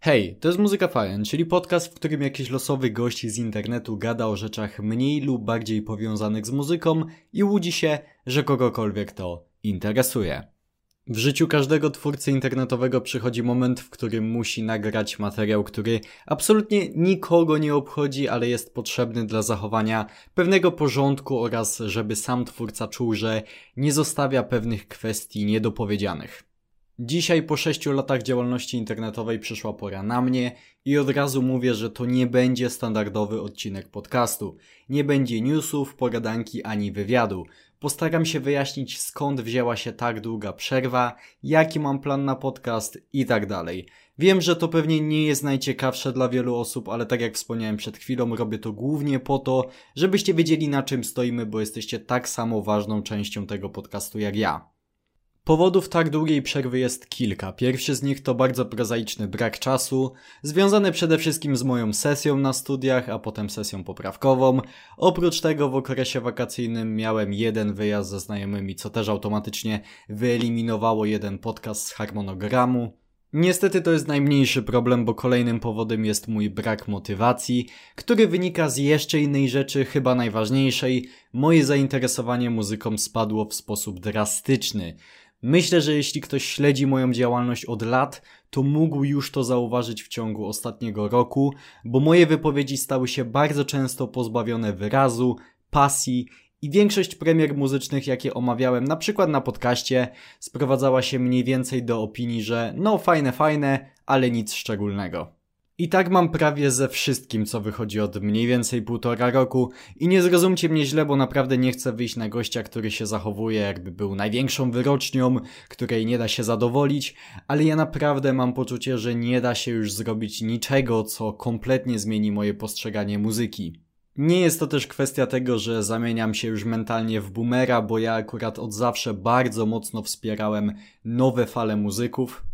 Hej, to jest Muzyka Fajn, czyli podcast, w którym jakiś losowy gość z internetu gada o rzeczach mniej lub bardziej powiązanych z muzyką i łudzi się, że kogokolwiek to interesuje. W życiu każdego twórcy internetowego przychodzi moment, w którym musi nagrać materiał, który absolutnie nikogo nie obchodzi, ale jest potrzebny dla zachowania pewnego porządku oraz żeby sam twórca czuł, że nie zostawia pewnych kwestii niedopowiedzianych. Dzisiaj po 6 latach działalności internetowej przyszła pora na mnie i od razu mówię, że to nie będzie standardowy odcinek podcastu. Nie będzie newsów, pogadanki ani wywiadu. Postaram się wyjaśnić skąd wzięła się tak długa przerwa, jaki mam plan na podcast i tak dalej. Wiem, że to pewnie nie jest najciekawsze dla wielu osób, ale tak jak wspomniałem przed chwilą, robię to głównie po to, żebyście wiedzieli na czym stoimy, bo jesteście tak samo ważną częścią tego podcastu jak ja. Powodów tak długiej przerwy jest kilka. Pierwszy z nich to bardzo prozaiczny brak czasu, związany przede wszystkim z moją sesją na studiach, a potem sesją poprawkową. Oprócz tego w okresie wakacyjnym miałem jeden wyjazd ze znajomymi, co też automatycznie wyeliminowało jeden podcast z harmonogramu. Niestety to jest najmniejszy problem, bo kolejnym powodem jest mój brak motywacji, który wynika z jeszcze innej rzeczy, chyba najważniejszej. Moje zainteresowanie muzyką spadło w sposób drastyczny. Myślę, że jeśli ktoś śledzi moją działalność od lat, to mógł już to zauważyć w ciągu ostatniego roku, bo moje wypowiedzi stały się bardzo często pozbawione wyrazu, pasji i większość premier muzycznych, jakie omawiałem, na przykład na podcaście, sprowadzała się mniej więcej do opinii, że no fajne, fajne, ale nic szczególnego. I tak mam prawie ze wszystkim, co wychodzi od mniej więcej półtora roku. I nie zrozumcie mnie źle, bo naprawdę nie chcę wyjść na gościa, który się zachowuje jakby był największą wyrocznią, której nie da się zadowolić, ale ja naprawdę mam poczucie, że nie da się już zrobić niczego, co kompletnie zmieni moje postrzeganie muzyki. Nie jest to też kwestia tego, że zamieniam się już mentalnie w boomera, bo ja akurat od zawsze bardzo mocno wspierałem nowe fale muzyków,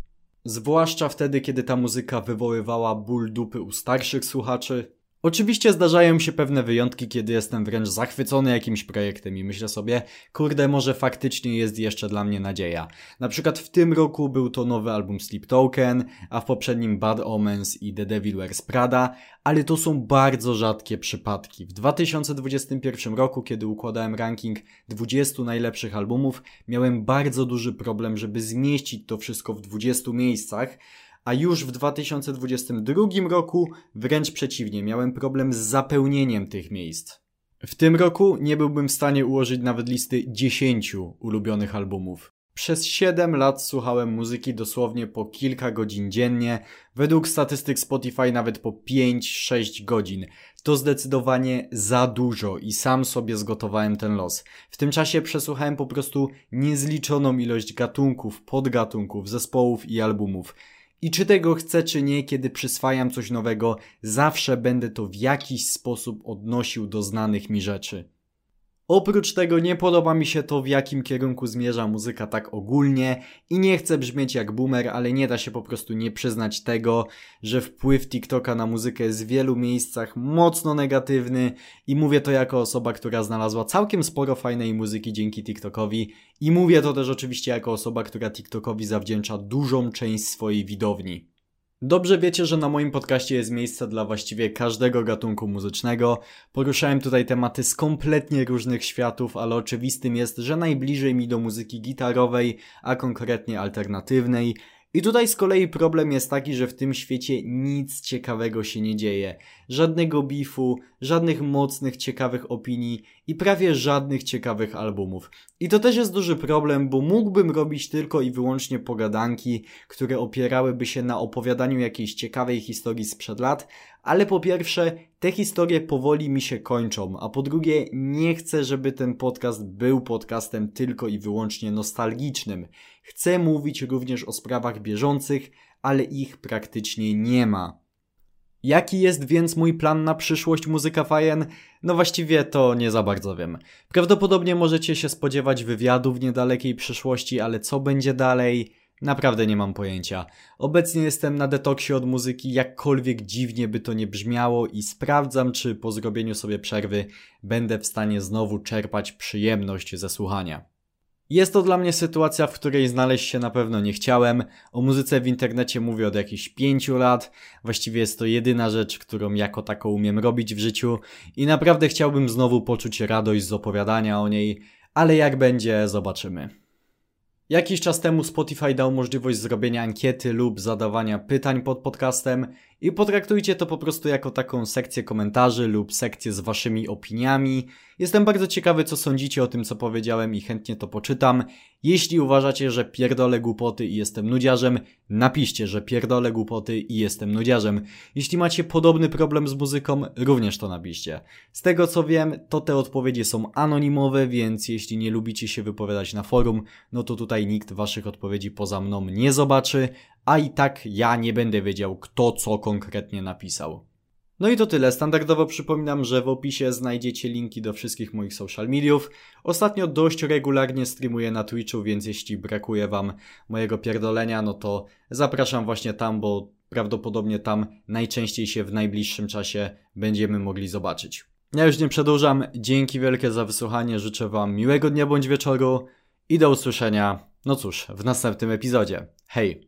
Zwłaszcza wtedy, kiedy ta muzyka wywoływała ból dupy u starszych słuchaczy. Oczywiście zdarzają się pewne wyjątki, kiedy jestem wręcz zachwycony jakimś projektem i myślę sobie, kurde, może faktycznie jest jeszcze dla mnie nadzieja. Na przykład w tym roku był to nowy album Sleep Token, a w poprzednim Bad Omens i The Devil Wears Prada, ale to są bardzo rzadkie przypadki. W 2021 roku, kiedy układałem ranking 20 najlepszych albumów, miałem bardzo duży problem, żeby zmieścić to wszystko w 20 miejscach, a już w 2022 roku wręcz przeciwnie, miałem problem z zapełnieniem tych miejsc. W tym roku nie byłbym w stanie ułożyć nawet listy 10 ulubionych albumów. Przez 7 lat słuchałem muzyki dosłownie po kilka godzin dziennie, według statystyk Spotify nawet po 5-6 godzin. To zdecydowanie za dużo i sam sobie zgotowałem ten los. W tym czasie przesłuchałem po prostu niezliczoną ilość gatunków, podgatunków, zespołów i albumów. I czy tego chcę, czy nie, kiedy przyswajam coś nowego, zawsze będę to w jakiś sposób odnosił do znanych mi rzeczy. Oprócz tego nie podoba mi się to, w jakim kierunku zmierza muzyka tak ogólnie i nie chcę brzmieć jak boomer, ale nie da się po prostu nie przyznać tego, że wpływ TikToka na muzykę jest w wielu miejscach mocno negatywny i mówię to jako osoba, która znalazła całkiem sporo fajnej muzyki dzięki TikTokowi i mówię to też oczywiście jako osoba, która TikTokowi zawdzięcza dużą część swojej widowni. Dobrze wiecie, że na moim podcaście jest miejsce dla właściwie każdego gatunku muzycznego. Poruszałem tutaj tematy z kompletnie różnych światów, ale oczywistym jest, że najbliżej mi do muzyki gitarowej, a konkretnie alternatywnej. I tutaj z kolei problem jest taki, że w tym świecie nic ciekawego się nie dzieje. Żadnego bifu, żadnych mocnych, ciekawych opinii i prawie żadnych ciekawych albumów. I to też jest duży problem, bo mógłbym robić tylko i wyłącznie pogadanki, które opierałyby się na opowiadaniu jakiejś ciekawej historii sprzed lat, ale po pierwsze, te historie powoli mi się kończą, a po drugie, nie chcę, żeby ten podcast był podcastem tylko i wyłącznie nostalgicznym. Chcę mówić również o sprawach bieżących, ale ich praktycznie nie ma. Jaki jest więc mój plan na przyszłość Muzyka Fajen? No właściwie to nie za bardzo wiem. Prawdopodobnie możecie się spodziewać wywiadu w niedalekiej przyszłości, ale co będzie dalej? Naprawdę nie mam pojęcia. Obecnie jestem na detoksie od muzyki, jakkolwiek dziwnie by to nie brzmiało i sprawdzam, czy po zrobieniu sobie przerwy będę w stanie znowu czerpać przyjemność ze słuchania. Jest to dla mnie sytuacja, w której znaleźć się na pewno nie chciałem. O muzyce w internecie mówię od jakichś pięciu lat. Właściwie jest to jedyna rzecz, którą jako taką umiem robić w życiu i naprawdę chciałbym znowu poczuć radość z opowiadania o niej, ale jak będzie, zobaczymy. Jakiś czas temu Spotify dał możliwość zrobienia ankiety lub zadawania pytań pod podcastem i potraktujcie to po prostu jako taką sekcję komentarzy lub sekcję z waszymi opiniami. Jestem bardzo ciekawy, co sądzicie o tym, co powiedziałem i chętnie to poczytam. Jeśli uważacie, że pierdolę głupoty i jestem nudziarzem, napiszcie, że pierdolę głupoty i jestem nudziarzem. Jeśli macie podobny problem z muzyką, również to napiszcie. Z tego co wiem, to te odpowiedzi są anonimowe, więc jeśli nie lubicie się wypowiadać na forum, no to tutaj nikt waszych odpowiedzi poza mną nie zobaczy, a i tak ja nie będę wiedział, kto co konkretnie napisał. No i to tyle. Standardowo przypominam, że w opisie znajdziecie linki do wszystkich moich social mediów. Ostatnio dość regularnie streamuję na Twitchu, więc jeśli brakuje Wam mojego pierdolenia, no to zapraszam właśnie tam, bo prawdopodobnie tam najczęściej się w najbliższym czasie będziemy mogli zobaczyć. Ja już nie przedłużam. Dzięki wielkie za wysłuchanie. Życzę Wam miłego dnia bądź wieczoru i do usłyszenia. No cóż, w następnym epizodzie. Hej!